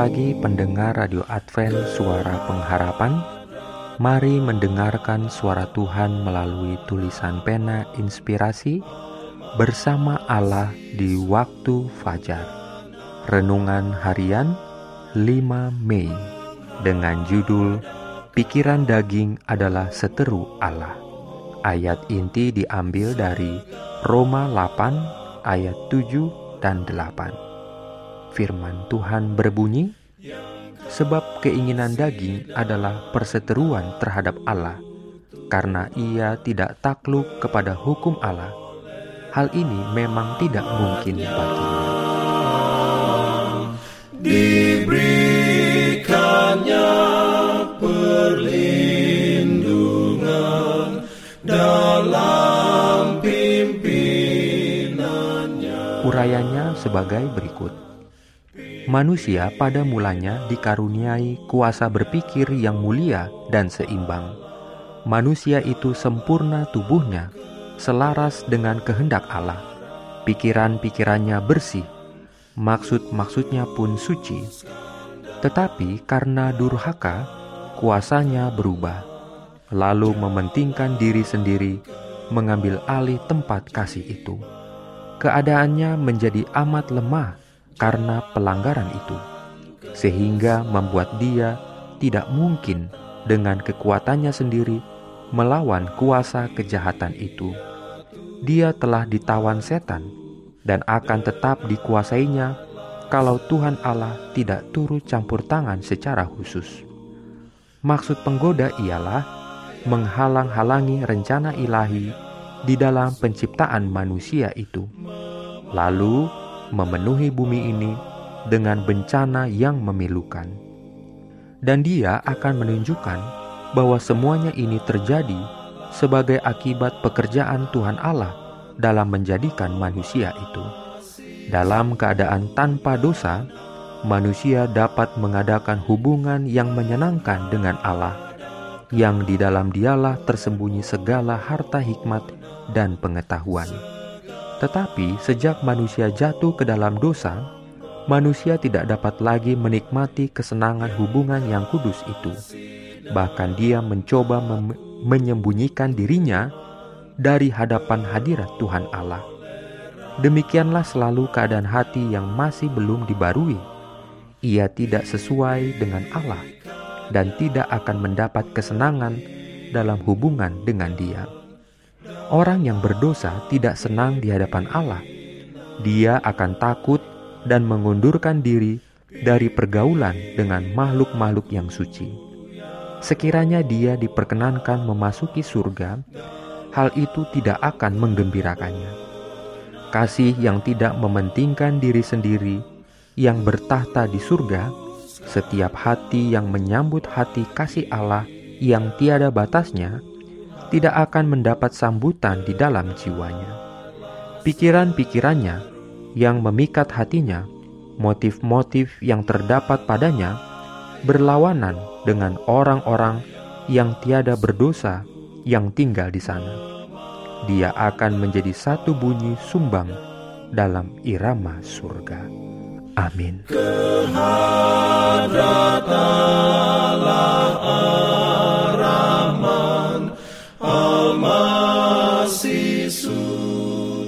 pagi pendengar Radio Advent Suara Pengharapan. Mari mendengarkan suara Tuhan melalui tulisan pena inspirasi Bersama Allah di waktu fajar. Renungan harian 5 Mei Dengan judul Pikiran daging adalah seteru Allah Ayat inti diambil dari Roma 8 ayat 7 dan 8 Firman Tuhan berbunyi, "Sebab keinginan daging adalah perseteruan terhadap Allah, karena ia tidak takluk kepada hukum Allah. Hal ini memang tidak mungkin baginya." Diberikannya perlindungan dalam pimpinannya. Urayanya sebagai berikut. Manusia pada mulanya dikaruniai kuasa berpikir yang mulia dan seimbang. Manusia itu sempurna tubuhnya, selaras dengan kehendak Allah. Pikiran-pikirannya bersih, maksud-maksudnya pun suci. Tetapi karena durhaka, kuasanya berubah, lalu mementingkan diri sendiri, mengambil alih tempat kasih itu. Keadaannya menjadi amat lemah karena pelanggaran itu, sehingga membuat dia tidak mungkin dengan kekuatannya sendiri melawan kuasa kejahatan itu. Dia telah ditawan setan dan akan tetap dikuasainya kalau Tuhan Allah tidak turut campur tangan secara khusus. Maksud penggoda ialah menghalang-halangi rencana ilahi di dalam penciptaan manusia itu. Lalu memenuhi bumi ini dengan bencana yang memilukan. Dan dia akan menunjukkan bahwa semuanya ini terjadi sebagai akibat pekerjaan Tuhan Allah dalam menjadikan manusia itu. Dalam keadaan tanpa dosa, manusia dapat mengadakan hubungan yang menyenangkan dengan Allah, yang di dalam dialah tersembunyi segala harta hikmat dan pengetahuan. Tetapi sejak manusia jatuh ke dalam dosa, manusia tidak dapat lagi menikmati kesenangan hubungan yang kudus itu. Bahkan dia mencoba menyembunyikan dirinya dari hadapan hadirat Tuhan Allah. Demikianlah selalu keadaan hati yang masih belum dibarui. Ia tidak sesuai dengan Allah dan tidak akan mendapat kesenangan dalam hubungan dengan Dia. Orang yang berdosa tidak senang di hadapan Allah. Dia akan takut dan mengundurkan diri dari pergaulan dengan makhluk-makhluk yang suci. Sekiranya dia diperkenankan memasuki surga, hal itu tidak akan menggembirakannya. Kasih yang tidak mementingkan diri sendiri, yang bertahta di surga, setiap hati yang menyambut hati kasih Allah yang tiada batasnya, tidak akan mendapat sambutan di dalam jiwanya. Pikiran-pikirannya yang memikat hatinya, motif-motif yang terdapat padanya, berlawanan dengan orang-orang yang tiada berdosa yang tinggal di sana. Dia akan menjadi satu bunyi sumbang dalam irama surga. Amin.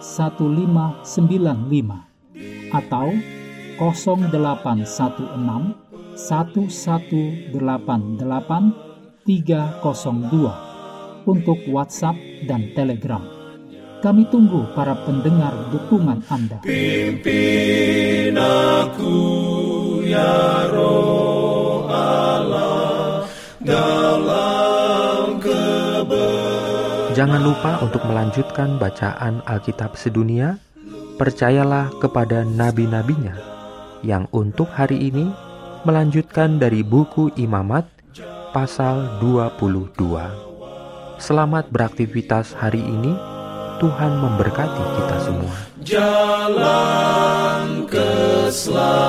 1595 atau 0816 1188 302 untuk WhatsApp dan Telegram. Kami tunggu para pendengar dukungan Anda. Pimpin aku ya roh Allah dalam. Jangan lupa untuk melanjutkan bacaan Alkitab sedunia. Percayalah kepada nabi-nabinya yang untuk hari ini melanjutkan dari buku Imamat pasal 22. Selamat beraktivitas hari ini. Tuhan memberkati kita semua. Jalan keselamatan